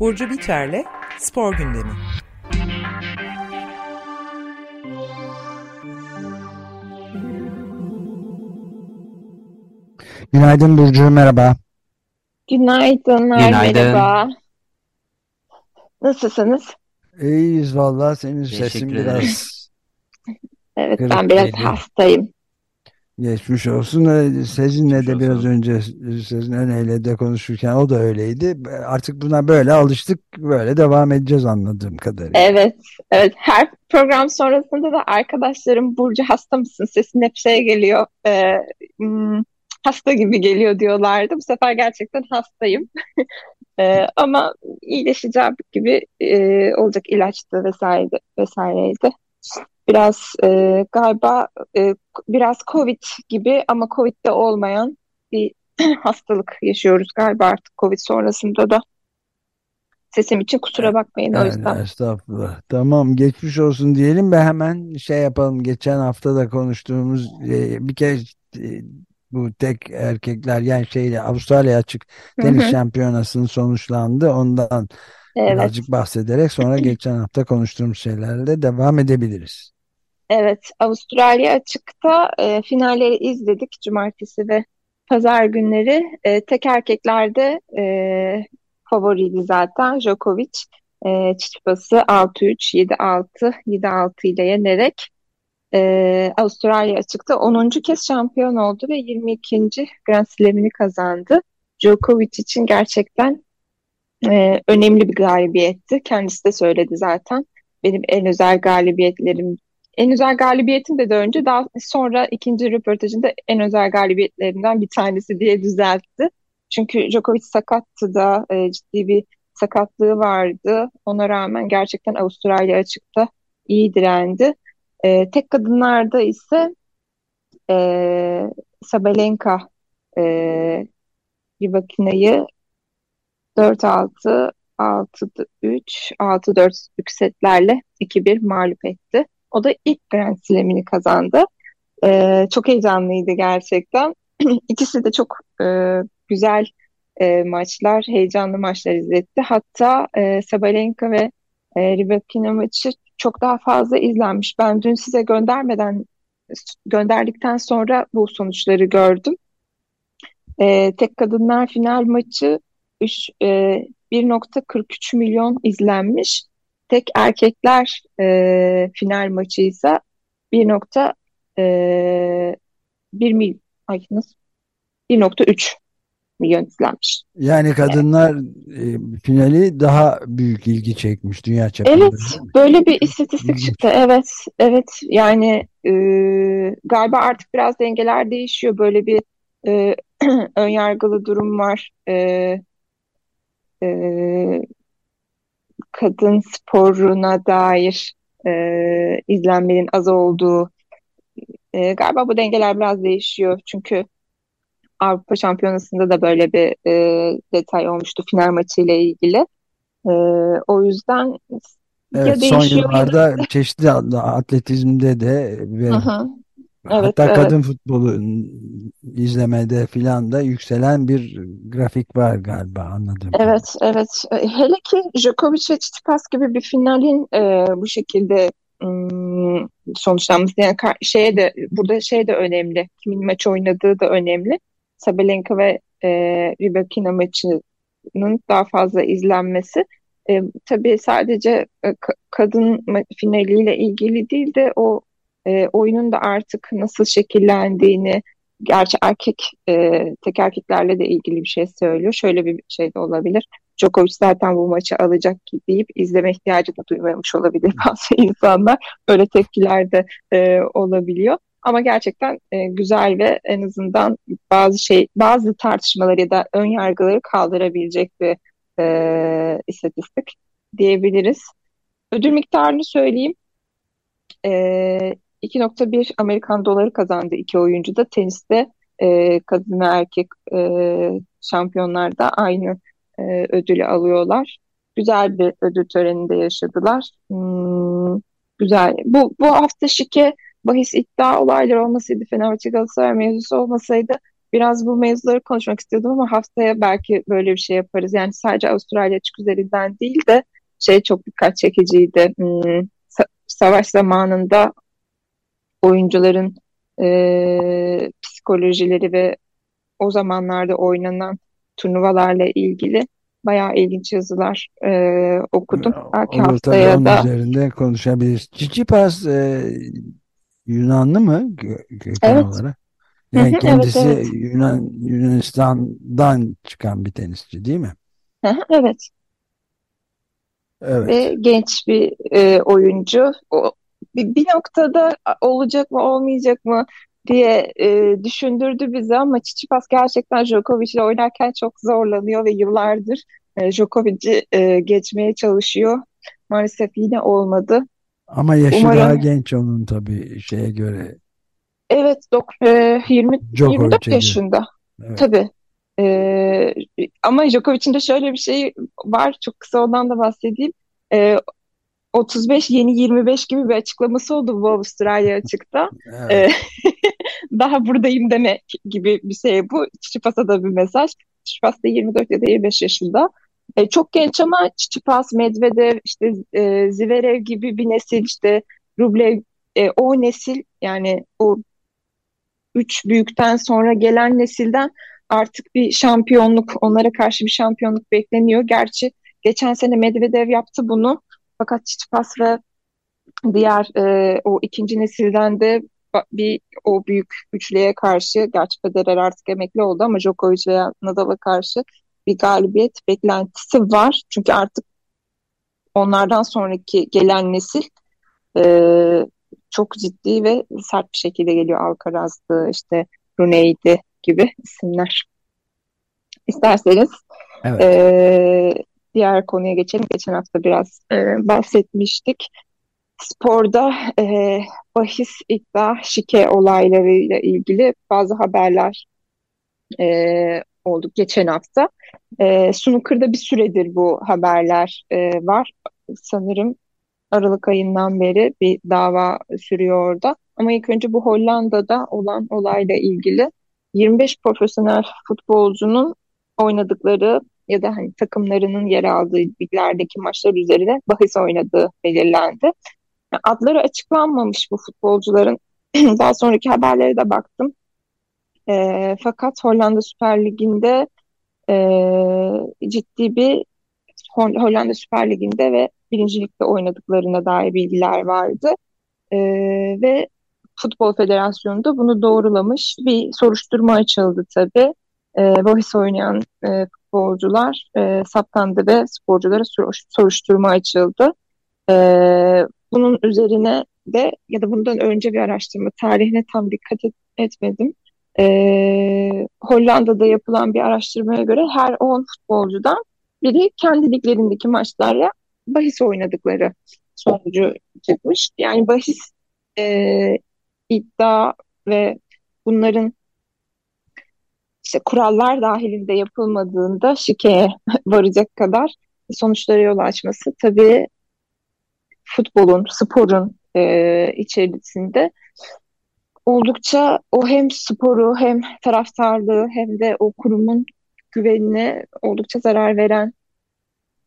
Burcu Biterle Spor Gündemi. Günaydın Burcu, merhaba. Günaydınlar, Günaydın. merhaba. Nasılsınız? İyiyiz vallahi senin sesin Teşekkür biraz ederim. Evet, Kırık ben biraz geliyor. hastayım. Geçmiş olsun. Ee, Sezinle Geçmiş de biraz olsun. önce Sezin Öne'yle de konuşurken o da öyleydi. Artık buna böyle alıştık, böyle devam edeceğiz anladığım kadarıyla. Evet, evet. Her program sonrasında da arkadaşlarım Burcu hasta mısın? Sesin hep şey geliyor, e, hmm, hasta gibi geliyor diyorlardı. Bu sefer gerçekten hastayım. E, ama iyileşeceğim gibi e, olacak ilaçtı vesaire vesaireydi. Biraz e, galiba e, biraz Covid gibi ama Covid'de olmayan bir hastalık yaşıyoruz galiba artık Covid sonrasında da. Sesim için kusura bakmayın o Yani yüzden. estağfurullah. Tamam geçmiş olsun diyelim ve hemen şey yapalım. Geçen hafta da konuştuğumuz e, bir kez e, bu tek erkekler yani şeyle Avustralya açık Hı tenis hı, şampiyonasının sonuçlandı. Ondan evet, birazcık bahsederek sonra geçen hafta konuştuğumuz şeylerle devam edebiliriz. Evet. Avustralya açıkta e, finalleri izledik cumartesi ve pazar günleri. E, tek erkeklerde e, favoriydi zaten Djokovic. E, Çiçipas'ı 6-3, 7-6, 7-6 ile yenerek e, Avustralya açıkta 10. kez şampiyon oldu ve 22. Grand Slam'ini kazandı. Djokovic için gerçekten e, önemli bir galibiyetti. Kendisi de söyledi zaten. Benim en özel galibiyetlerim, en özel galibiyetim de de önce daha sonra ikinci röportajında en özel galibiyetlerinden bir tanesi diye düzeltti. Çünkü Djokovic sakattı da e, ciddi bir sakatlığı vardı. Ona rağmen gerçekten Avustralya açıkta iyi direndi. E, tek kadınlarda ise e, Sabalenka e, Rivakina'yı 4-6, 6-3, 6-4 setlerle 2-1 mağlup etti. O da ilk Grand Slam'ini kazandı. Ee, çok heyecanlıydı gerçekten. İkisi de çok e, güzel e, maçlar, heyecanlı maçlar izletti. Hatta e, Sabalenka ve e, Rybakina maçı çok daha fazla izlenmiş. Ben dün size göndermeden gönderdikten sonra bu sonuçları gördüm. E, tek kadınlar final maçı üç- e, 1.43 milyon izlenmiş. Tek erkekler e, final maçı ise 1.1 mil ay nasıl 1.3 milyon izlenmiş. Yani kadınlar e, finali daha büyük ilgi çekmiş dünya çapında Evet, böyle bir istatistik çıktı. Evet, evet. Yani e, galiba artık biraz dengeler değişiyor. Böyle bir e, önyargılı durum var. E, e, kadın sporuna dair e, izlenmenin az olduğu. E, galiba bu dengeler biraz değişiyor. Çünkü Avrupa Şampiyonası'nda da böyle bir e, detay olmuştu final maçıyla ilgili. E, o yüzden ya Evet son yıllarda çeşitli atletizmde de ve. Evet, hatta evet. kadın futbolu izlemede filan da yükselen bir grafik var galiba kadarıyla. Evet, evet. E, Hele ki Djokovic ve Tsitsipas gibi bir finalin e, bu şekilde ım, sonuçlanması yani şeye de burada şey de önemli. Kimin maç oynadığı da önemli. Sabalenka ve e, Rybakina maçının daha fazla izlenmesi. E, tabii sadece e, ka- kadın finaliyle ilgili değil de o e, oyunun da artık nasıl şekillendiğini, gerçi erkek e, tek erkeklerle de ilgili bir şey söylüyor. Şöyle bir şey de olabilir. Djokovic zaten bu maçı alacak ki deyip izleme ihtiyacı da duymamış olabilir bazı insanlar. Öyle tepkiler de e, olabiliyor. Ama gerçekten e, güzel ve en azından bazı şey, bazı tartışmaları ya da ön yargıları kaldırabilecek bir e, istatistik diyebiliriz. Ödül miktarını söyleyeyim. E, 2.1 Amerikan doları kazandı iki oyuncu da. Teniste e, kadın ve erkek e, şampiyonlar da aynı e, ödülü alıyorlar. Güzel bir ödül töreninde yaşadılar. Hmm, güzel. Bu, bu hafta şike bahis iddia olayları olmasaydı, Fenerbahçe Galatasaray mevzusu olmasaydı biraz bu mevzuları konuşmak istiyordum ama haftaya belki böyle bir şey yaparız. Yani sadece Avustralya açık üzerinden değil de şey çok dikkat çekiciydi. Hmm, savaş zamanında oyuncuların e, psikolojileri ve o zamanlarda oynanan turnuvalarla ilgili bayağı ilginç yazılar e, okudum. Belki Olur haftaya onun da üzerinde konuşabiliriz. Tsitsipas e, Yunanlı mı gö- evet. olarak? Yani hı, evet kendisi evet. Yunan Yunanistan'dan çıkan bir tenisçi değil mi? Hı, evet. Evet. Ve genç bir e, oyuncu. O, bir, bir noktada olacak mı olmayacak mı diye e, düşündürdü bizi ama Tsitsipas gerçekten Djokovic ile oynarken çok zorlanıyor ve yıllardır e, Djokovic'i e, geçmeye çalışıyor. Maalesef yine olmadı. Ama yaşı daha Umarım genç onun tabii şeye göre evet dok, e, 20 24 Djokovic'e göre. yaşında. Evet. Tabii. E, ama Djokovic'in de şöyle bir şey var. Çok kısa ondan da bahsedeyim. E, 35 yeni 25 gibi bir açıklaması oldu bu Avustralya açıkta. Evet. Ee, daha buradayım demek gibi bir şey bu. Çiçipas'a da bir mesaj. Çiçipas da 24 ya da 25 yaşında. Ee, çok genç ama Çiçipas, Medvedev, işte e, Zverev gibi bir nesil işte Rublev e, o nesil yani o üç büyükten sonra gelen nesilden artık bir şampiyonluk onlara karşı bir şampiyonluk bekleniyor. Gerçi geçen sene Medvedev yaptı bunu. Fakat Tsitsipas ve diğer e, o ikinci nesilden de bir o büyük üçlüye karşı gerçi Federer artık emekli oldu ama Djokovic veya Nadal'a karşı bir galibiyet beklentisi var. Çünkü artık onlardan sonraki gelen nesil e, çok ciddi ve sert bir şekilde geliyor. Alcaraz'dı işte Brunei'di gibi isimler. İsterseniz Evet. e, diğer konuya geçelim. Geçen hafta biraz e, bahsetmiştik. Sporda e, bahis iddia şike olaylarıyla ilgili bazı haberler e, oldu geçen hafta. E, Snooker'da bir süredir bu haberler e, var. Sanırım Aralık ayından beri bir dava sürüyor orada. Ama ilk önce bu Hollanda'da olan olayla ilgili 25 profesyonel futbolcunun oynadıkları ya da hani takımlarının yer aldığı liglerdeki maçlar üzerine bahis oynadığı belirlendi. Adları açıklanmamış bu futbolcuların. Daha sonraki haberlere de baktım. E, fakat Hollanda Süper Ligi'nde e, ciddi bir Hol- Hollanda Süper Ligi'nde ve birinci ligde oynadıklarına dair bilgiler vardı. E, ve Futbol Federasyonu da bunu doğrulamış. Bir soruşturma açıldı tabii. E, bahis oynayan e, futbolcular e, saptandı ve sporculara sor- soruşturma açıldı. E, bunun üzerine de ya da bundan önce bir araştırma tarihine tam dikkat et- etmedim. E, Hollanda'da yapılan bir araştırmaya göre her 10 futbolcudan biri kendi liglerindeki maçlarla bahis oynadıkları sonucu çıkmış. Yani bahis e, iddia ve bunların işte kurallar dahilinde yapılmadığında şikeye varacak kadar sonuçlara yol açması tabii futbolun, sporun e, içerisinde oldukça o hem sporu hem taraftarlığı hem de o kurumun güvenine oldukça zarar veren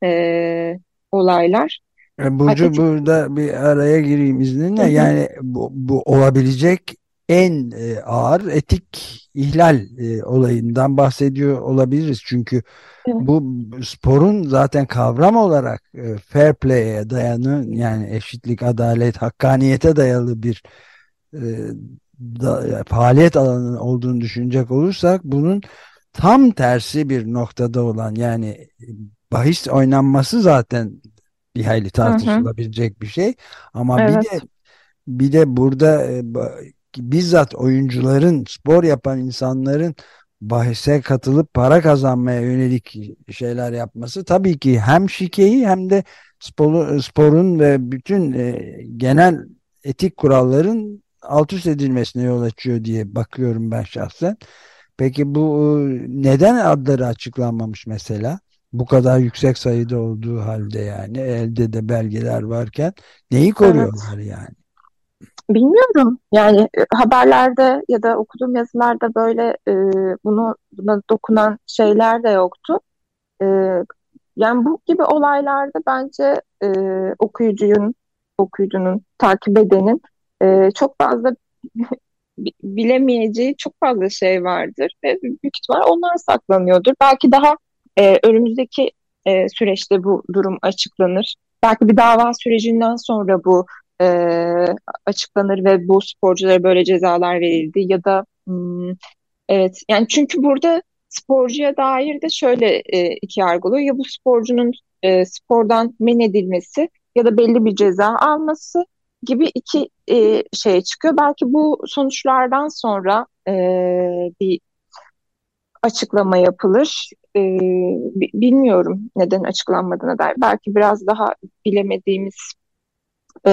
e, olaylar. E, Burcu Atletik burada bir araya gireyim izninle. Hı hı, Yani bu, bu olabilecek en e, ağır etik ihlal e, olayından bahsediyor olabiliriz. Çünkü evet. bu sporun zaten kavram olarak e, fair play'e dayanı yani eşitlik, adalet, hakkaniyete dayalı bir e, da- faaliyet alanı olduğunu düşünecek olursak bunun tam tersi bir noktada olan yani bahis oynanması zaten bir hayli Hı hı, tartışılabilecek bir şey ama bir evet. de bir de burada bizzat oyuncuların spor yapan insanların bahise katılıp para kazanmaya yönelik şeyler yapması tabii ki hem şikeyi hem de sporu, sporun ve bütün e, genel etik kuralların alt üst edilmesine yol açıyor diye bakıyorum ben şahsen. Peki bu e, neden adları açıklanmamış mesela? Bu kadar yüksek sayıda olduğu halde yani elde de belgeler varken neyi Evet. koruyorlar yani? Bilmiyorum. Yani e, haberlerde ya da okuduğum yazılarda böyle e, bunu buna dokunan şeyler de yoktu. E, yani bu gibi olaylarda bence e, okuyucunun okuyucunun takip edenin e, çok fazla bilemeyeceği çok fazla şey vardır ve büyük ihtimal onlar saklanıyordur. Belki daha e, önümüzdeki e, süreçte bu durum açıklanır. Belki bir dava sürecinden sonra bu e, açıklanır ve bu sporculara böyle cezalar verildi ya da hmm, evet yani çünkü burada sporcuya dair de şöyle e, iki yargılıyor ya bu sporcunun e, spordan men edilmesi ya da belli bir ceza alması gibi iki e, şey çıkıyor. Belki bu sonuçlardan sonra e, bir açıklama yapılır. E, bilmiyorum neden açıklanmadığına dair. Belki biraz daha bilemediğimiz e,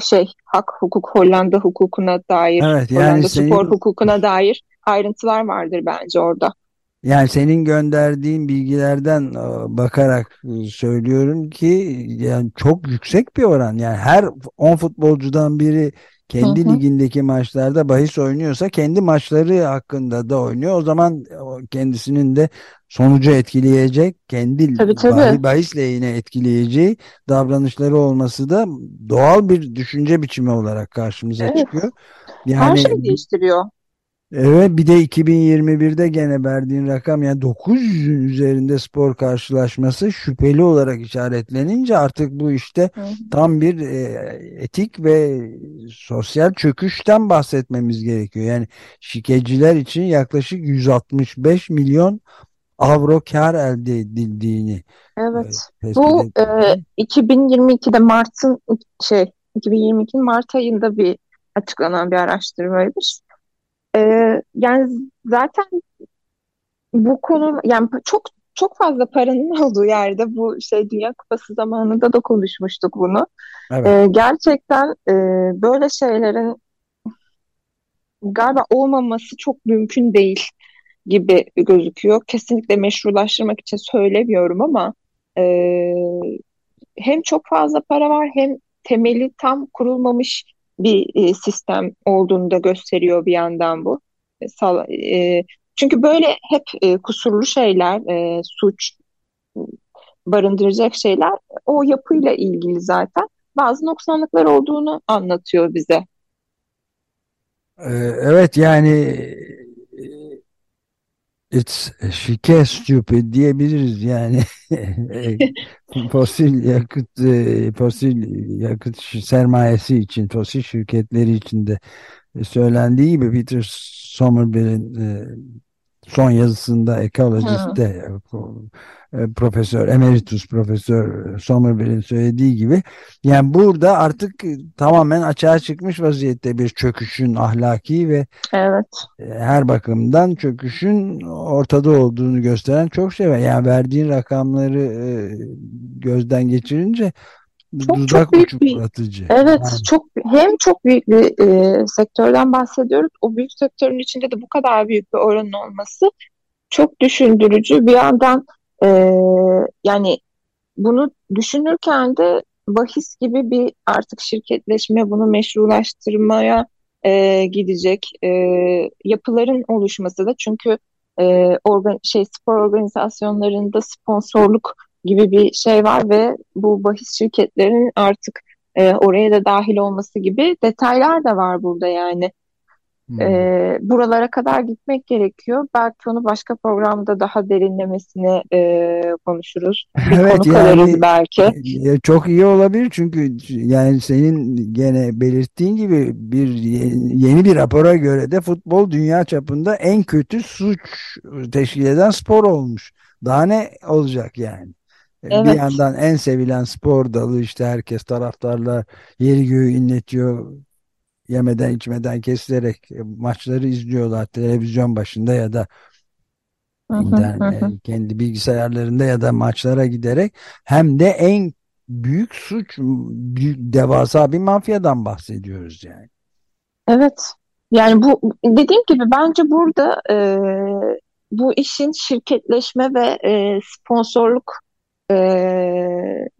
şey hak hukuk Hollanda hukukuna dair Evet yani Hollanda senin spor hukukuna dair ayrıntılar vardır bence orada. yani senin gönderdiğin bilgilerden e, bakarak e, söylüyorum ki yani çok yüksek bir oran. Yani her 10 futbolcudan biri Hı kendi hı. ligindeki maçlarda bahis oynuyorsa kendi maçları hakkında da oynuyor. O zaman o kendisinin de sonucu etkileyecek, kendi Tabii tabii. bahi- bahis lehine etkileyeceği davranışları olması da doğal bir düşünce biçimi olarak karşımıza Evet. çıkıyor. Her Yani şey değiştiriyor. Evet bir de 2021'de gene verdiğin rakam yani 900'ün üzerinde spor karşılaşması şüpheli olarak işaretlenince artık bu işte tam bir e, etik ve sosyal çöküşten bahsetmemiz gerekiyor. Yani şikeciler için yaklaşık 165 milyon avro kar elde edildiğini e, Evet. tespit Bu e, edildi. 2022'de Mart'ın şey 2022'nin Mart ayında bir açıklanan bir araştırmaymış. E, yani zaten bu konu yani çok çok fazla paranın olduğu yerde bu şey Dünya Kupası zamanında da konuşmuştuk bunu. Evet. E, gerçekten e, böyle şeylerin galiba olmaması çok mümkün değil gibi gözüküyor. Kesinlikle meşrulaştırmak için söylemiyorum ama e, hem çok fazla para var hem temeli tam kurulmamış bir e, sistem olduğunu da gösteriyor bir yandan bu. E, e, çünkü böyle hep e, kusurlu şeyler, e, suç barındıracak şeyler o yapıyla ilgili zaten bazı noksanlıklar olduğunu anlatıyor bize. E, Evet yani It's şike stupid diyebiliriz yani. Fosil yakıt e, fosil yakıt sermayesi için fosil şirketleri için de söylendiği gibi Peter Somerville'in e, son yazısında Hı. Ecologist'te e, profesör emeritus profesör Somerville'in söylediği gibi yani burada artık e, tamamen açığa çıkmış vaziyette bir çöküşün ahlaki ve Evet. e, her bakımdan çöküşün ortada olduğunu gösteren çok şey var. Yani verdiğin rakamları e, gözden geçirince Çok çok büyük bir uçuklatıcı. evet Yani çok hem çok büyük bir e, sektörden bahsediyoruz. O büyük sektörün içinde de bu kadar büyük bir oranın olması çok düşündürücü. Bir yandan e, yani bunu düşünürken de bahis gibi bir artık şirketleşme bunu meşrulaştırmaya e, gidecek e, yapıların oluşması da çünkü e, organ, şey spor organizasyonlarında sponsorluk gibi bir şey var ve bu bahis şirketlerinin artık e, oraya da dahil olması gibi detaylar da var burada yani. hmm. E, buralara kadar gitmek gerekiyor. Belki onu başka programda daha derinlemesine e, konuşuruz. Bir Evet alırız yani belki. e, çok iyi olabilir çünkü yani senin gene belirttiğin gibi bir ye- yeni bir rapora göre de futbol dünya çapında en kötü suç teşkil eden spor olmuş. Daha ne olacak yani? E, Bir Evet. yandan en sevilen spor dalı işte herkes taraftarlar yeri göğü inletiyor yemeden içmeden kesilerek e, maçları izliyorlar televizyon başında ya da internet, hı. kendi bilgisayarlarında ya da maçlara giderek hem de en büyük suç büyük devasa bir mafyadan bahsediyoruz yani. Evet. Yani bu dediğim gibi bence burada e, bu işin şirketleşme ve e, sponsorluk e,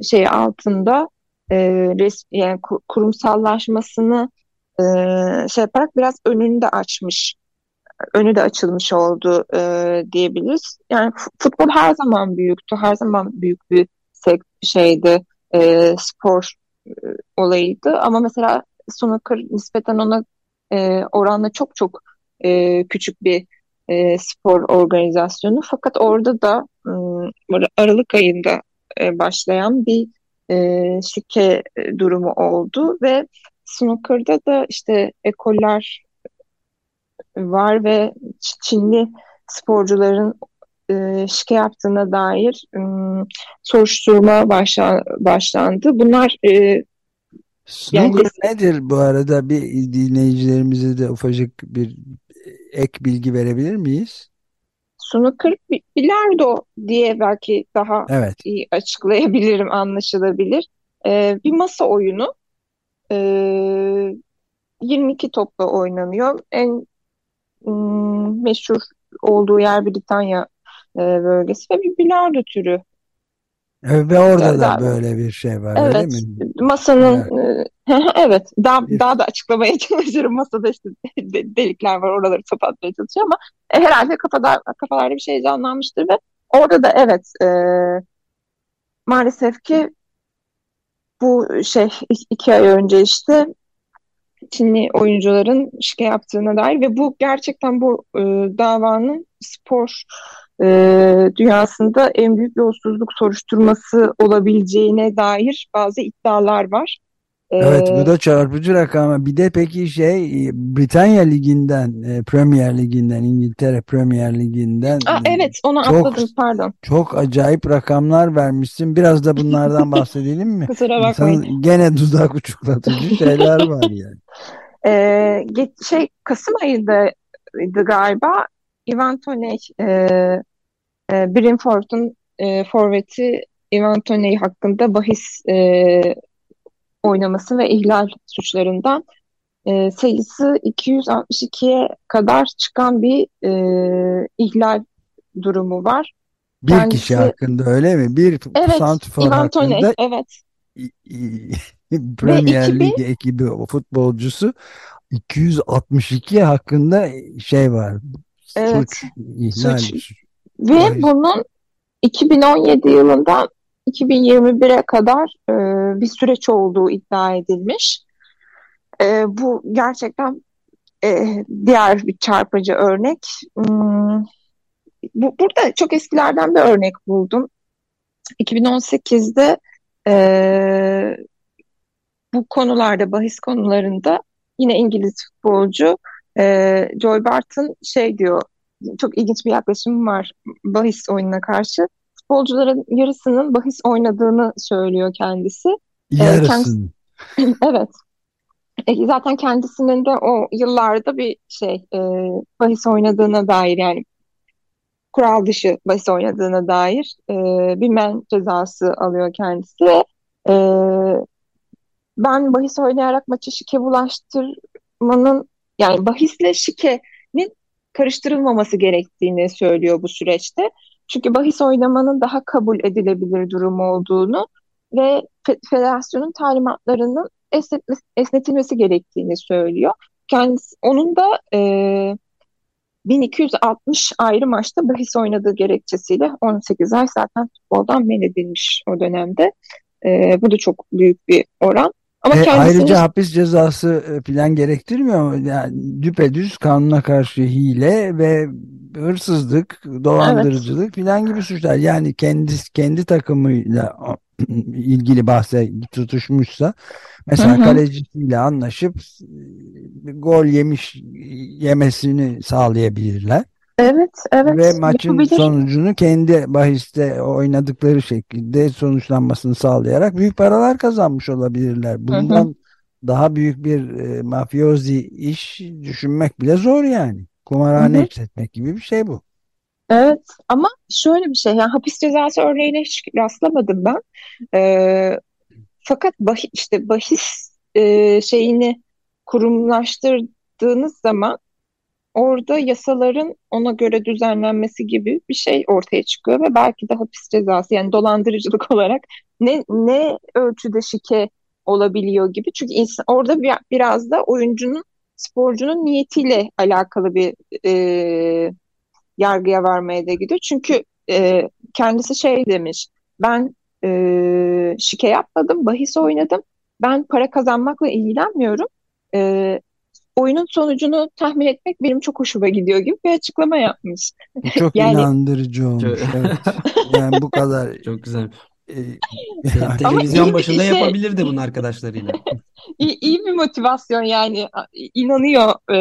şeyi altında e, res, yani kurumsallaşmasını e, şey yaparak biraz önünü de açmış önü de açılmış oldu e, diyebiliriz. Yani futbol her zaman büyüktü, her zaman büyük bir şeydi, e, spor e, olayıydı. Ama mesela snooker nispeten ona e, oranla çok çok e, küçük bir e, spor organizasyonu. Fakat orada da e, Aralık ayında e, başlayan bir e, şike durumu oldu ve snooker'da da işte ekoller var ve Çinli sporcuların e, şike yaptığına dair e, soruşturma başla, başlandı. Bunlar e, Snooker yani, nedir bu arada bir dinleyicilerimize de ufacık bir ek bilgi verebilir miyiz? Snooker bilardo diye belki daha evet. iyi açıklayabilirim, anlaşılabilir. Ee, bir masa oyunu. Ee, 22 topla oynanıyor. En Hmm, meşhur olduğu yer Britanya e, bölgesi ve bir bilardo türü. E, ve orada da böyle bir şey var evet, öyle mi? Masanın evet, evet daha, bir... daha da açıklamaya çalışırım. Masada işte delikler var oraları kapatmaya çalışıyor ama e, herhalde kafada, kafalarda bir şey canlanmıştır ve orada da evet e, maalesef ki bu şey iki ay önce işte Çinli oyuncuların şike yaptığına dair ve bu gerçekten bu e, davanın spor e, dünyasında en büyük yolsuzluk soruşturması olabileceğine dair bazı iddialar var. Evet bu da çarpıcı rakam. Bir de peki şey Britanya Ligi'nden, e, Premier Ligi'nden, İngiltere Premier Ligi'nden. Aa, evet onu çok, atladım pardon. Çok acayip rakamlar vermişsin. Biraz da bunlardan bahsedelim mi? Kusura bakmayın. İnsanın gene dudak uçuklatıcı şeyler var yani. Ee, şey Kasım ayındaydı galiba. Ivan Toney e, e, Brentford'un e, forveti Ivan Toney hakkında bahis e, oynaması ve ihlal suçlarından e, sayısı 262'ye kadar çıkan bir e, ihlal durumu var. Bir Kendisi, kişi hakkında öyle mi? Bir evet, Santifor hakkında Toney, evet. Premier 2000, Lig ekibi futbolcusu 262 hakkında şey var. Evet, suç, ihlal. Suç. Ve bunun 2017 yılından 2021'e kadar e, bir süreç olduğu iddia edilmiş. E, bu gerçekten e, diğer bir çarpıcı örnek. Hmm, bu, burada çok eskilerden bir örnek buldum. 2018'de e, bu konularda, bahis konularında yine İngiliz futbolcu e, Joy Barton şey diyor, çok ilginç bir yaklaşım var bahis oyununa karşı futbolcuların yarısının bahis oynadığını söylüyor kendisi. Ee, Yarısının. Kendisi, evet. E, zaten kendisinin de o yıllarda bir şey e, bahis oynadığına dair yani kural dışı bahis oynadığına dair e, bir men cezası alıyor kendisi ve e, ben bahis oynayarak maçı şike bulaştırmanın yani bahisle şikenin karıştırılmaması gerektiğini söylüyor bu süreçte. Çünkü bahis oynamanın daha kabul edilebilir durum olduğunu ve federasyonun talimatlarının esnetilmesi gerektiğini söylüyor. Kendisi, onun da e, 1260 ayrı maçta bahis oynadığı gerekçesiyle 18 ay zaten futboldan men edilmiş o dönemde. E, bu da çok büyük bir oran. Ama e, kendisini... Ayrıca hapis cezası e, plan gerektirmiyor mu? Yani düpedüz kanuna karşı hile ve hırsızlık, dolandırıcılık evet. filan gibi suçlar. Yani kendi kendi takımıyla ilgili bahse tutuşmuşsa mesela hı hı. kalecisiyle anlaşıp e, gol yemiş yemesini sağlayabilirler. Evet, evet. Ve maçın yapabilir. sonucunu kendi bahiste oynadıkları şekilde sonuçlanmasını sağlayarak büyük paralar kazanmış olabilirler. Bundan hı hı. daha büyük bir e, mafyozi iş düşünmek bile zor yani. Kumarhane hı hı. işletmek gibi bir şey bu. Evet ama şöyle bir şey yani hapis cezası örneğine hiç rastlamadım ben. Ee, fakat bahis, işte bahis e, şeyini kurumlaştırdığınız zaman orada yasaların ona göre düzenlenmesi gibi bir şey ortaya çıkıyor ve belki de hapis cezası yani dolandırıcılık olarak ne ne ölçüde şike olabiliyor gibi. Çünkü insan, orada bir, biraz da oyuncunun, sporcunun niyetiyle alakalı bir e, yargıya varmaya da gidiyor. Çünkü e, kendisi şey demiş, ben e, şike yapmadım, bahis oynadım. Ben para kazanmakla ilgilenmiyorum. E, oyunun sonucunu tahmin etmek benim çok hoşuma gidiyor gibi bir açıklama yapmış. Çok yani, inandırıcı olmuş. Evet. Yani bu kadar. Çok güzel. E, televizyon başında şey, yapabilirdi bunu arkadaşlarıyla. İyi, iyi bir motivasyon yani inanıyor e,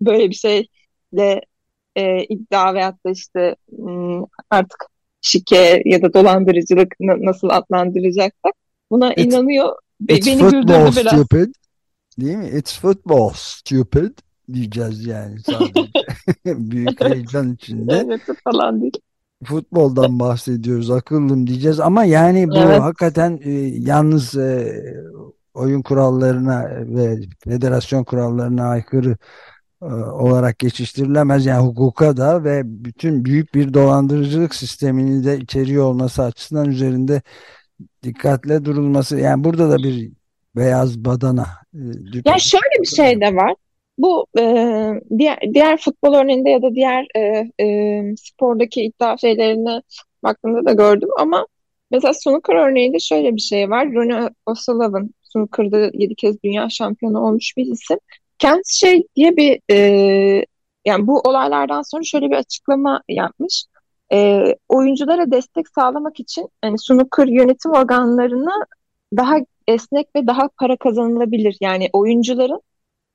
böyle bir şeyle e, iddia veyahut da işte artık şike ya da dolandırıcılık nasıl adlandıracaksak buna it's, inanıyor. It's Beni football biraz. stupid. Değil mi? It's football stupid diyeceğiz yani sadece. Büyük heyecan içinde. Evet falan değil. Futboldan bahsediyoruz akıllım diyeceğiz ama yani bu evet. hakikaten e, yalnız e, oyun kurallarına ve federasyon kurallarına aykırı e, olarak geçiştirilemez. Yani hukuka da ve bütün büyük bir dolandırıcılık sistemini de içeriyor olması açısından üzerinde dikkatle durulması. Yani burada da bir beyaz badana. E, ya şöyle bir şey de var. Bu e, diğer, diğer futbol örneğinde ya da diğer e, e, spordaki iddia şeylerine baktığımda da gördüm ama mesela snooker örneğinde şöyle bir şey var. Ronnie O'Sullivan snooker'da 7 kez dünya şampiyonu olmuş bir isim. Kendisi şey diye bir e, yani bu olaylardan sonra şöyle bir açıklama yapmış. E, oyunculara destek sağlamak için yani snooker yönetim organlarına daha esnek ve daha para kazanılabilir. Yani oyuncuların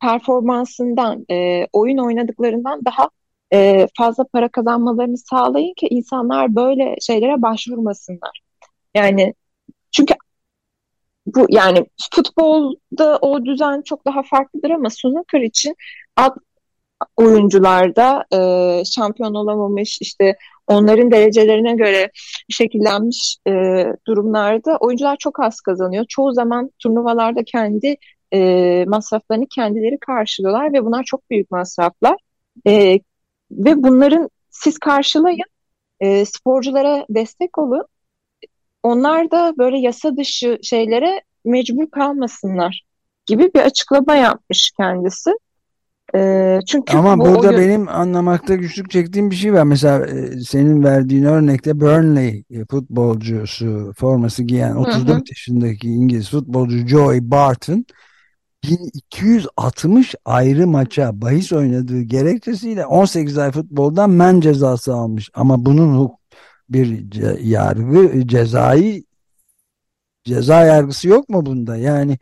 performansından, e, oyun oynadıklarından daha e, fazla para kazanmalarını sağlayın ki insanlar böyle şeylere başvurmasınlar. Yani çünkü bu yani futbolda o düzen çok daha farklıdır ama snooker için alt oyuncularda e, şampiyon olamamış işte onların derecelerine göre şekillenmiş e, durumlarda oyuncular çok az kazanıyor. Çoğu zaman turnuvalarda kendi e, masraflarını kendileri karşılıyorlar ve bunlar çok büyük masraflar. E, ve bunların siz karşılayın, e, sporculara destek olun. Onlar da böyle yasa dışı şeylere mecbur kalmasınlar gibi bir açıklama yapmış kendisi. E, çünkü Ama bu burada oyun... benim anlamakta güçlük çektiğim bir şey var. Mesela e, senin verdiğin örnekte Burnley e, futbolcusu forması giyen 34 hı hı. yaşındaki İngiliz futbolcu Joey Barton 1260 ayrı maça bahis oynadığı gerekçesiyle 18 ay futboldan men cezası almış. Ama bunun bir yargı cezai ceza yargısı yok mu bunda? Yani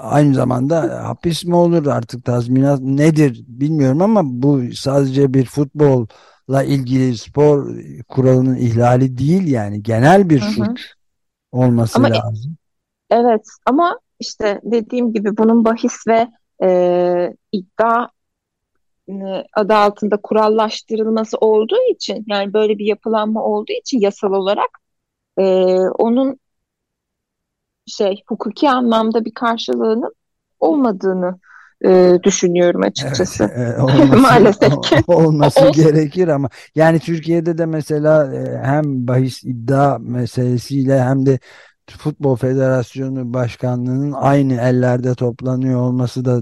aynı zamanda hapis mi olur artık tazminat nedir bilmiyorum ama bu sadece bir futbolla ilgili spor kuralının ihlali değil yani genel bir suç olması ama, lazım. Evet ama işte dediğim gibi bunun bahis ve e, iddia e, adı altında kurallaştırılması olduğu için yani böyle bir yapılanma olduğu için yasal olarak e, onun şey hukuki anlamda bir karşılığının olmadığını e, düşünüyorum açıkçası. Evet, e, olması, Maalesef ki. Olması gerekir ama yani Türkiye'de de mesela e, hem bahis iddia meselesiyle hem de Futbol Federasyonu Başkanlığı'nın aynı ellerde toplanıyor olması da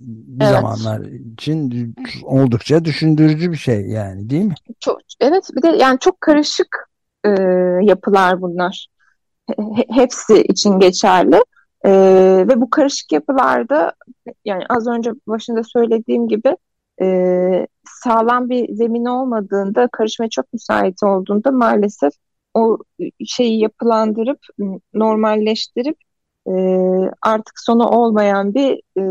bir evet. zamanlar için oldukça düşündürücü bir şey yani değil mi? Çok, evet bir de yani çok karışık e, yapılar bunlar. Hepsi için geçerli. E, ve bu karışık yapılarda yani az önce başında söylediğim gibi e, sağlam bir zemin olmadığında karışmaya çok müsait olduğunda maalesef o şeyi yapılandırıp normalleştirip e, artık sonu olmayan bir e,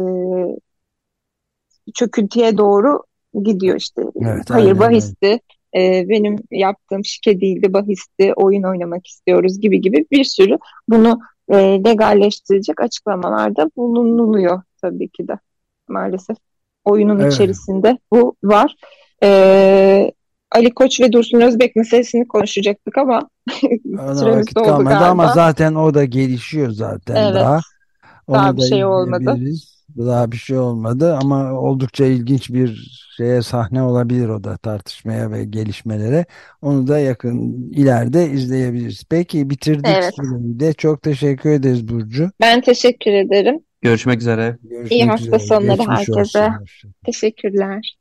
çöküntüye doğru gidiyor işte. Evet, Hayır aynen, bahisti, e, benim yaptığım şike değildi, bahisti, oyun oynamak istiyoruz gibi gibi bir sürü bunu e, legalleştirecek açıklamalarda bulunuluyor tabii ki de maalesef. Oyunun evet. içerisinde bu var. E, Ali Koç ve Dursun Özbek meselesini konuşacaktık ama süremiz kalmadı galiba. ama zaten o da gelişiyor zaten evet. daha. Onu daha bir da şey olmadı. Daha bir şey olmadı ama oldukça ilginç bir şeye sahne olabilir o da tartışmaya ve gelişmelere. Onu da yakın ileride izleyebiliriz. Peki bitirdik Evet. süreyi de. Çok teşekkür ederiz Burcu. Ben teşekkür ederim. Görüşmek üzere. Görüşmek İyi hafta üzere. sonları Geçmiş herkese. olsun. Teşekkürler.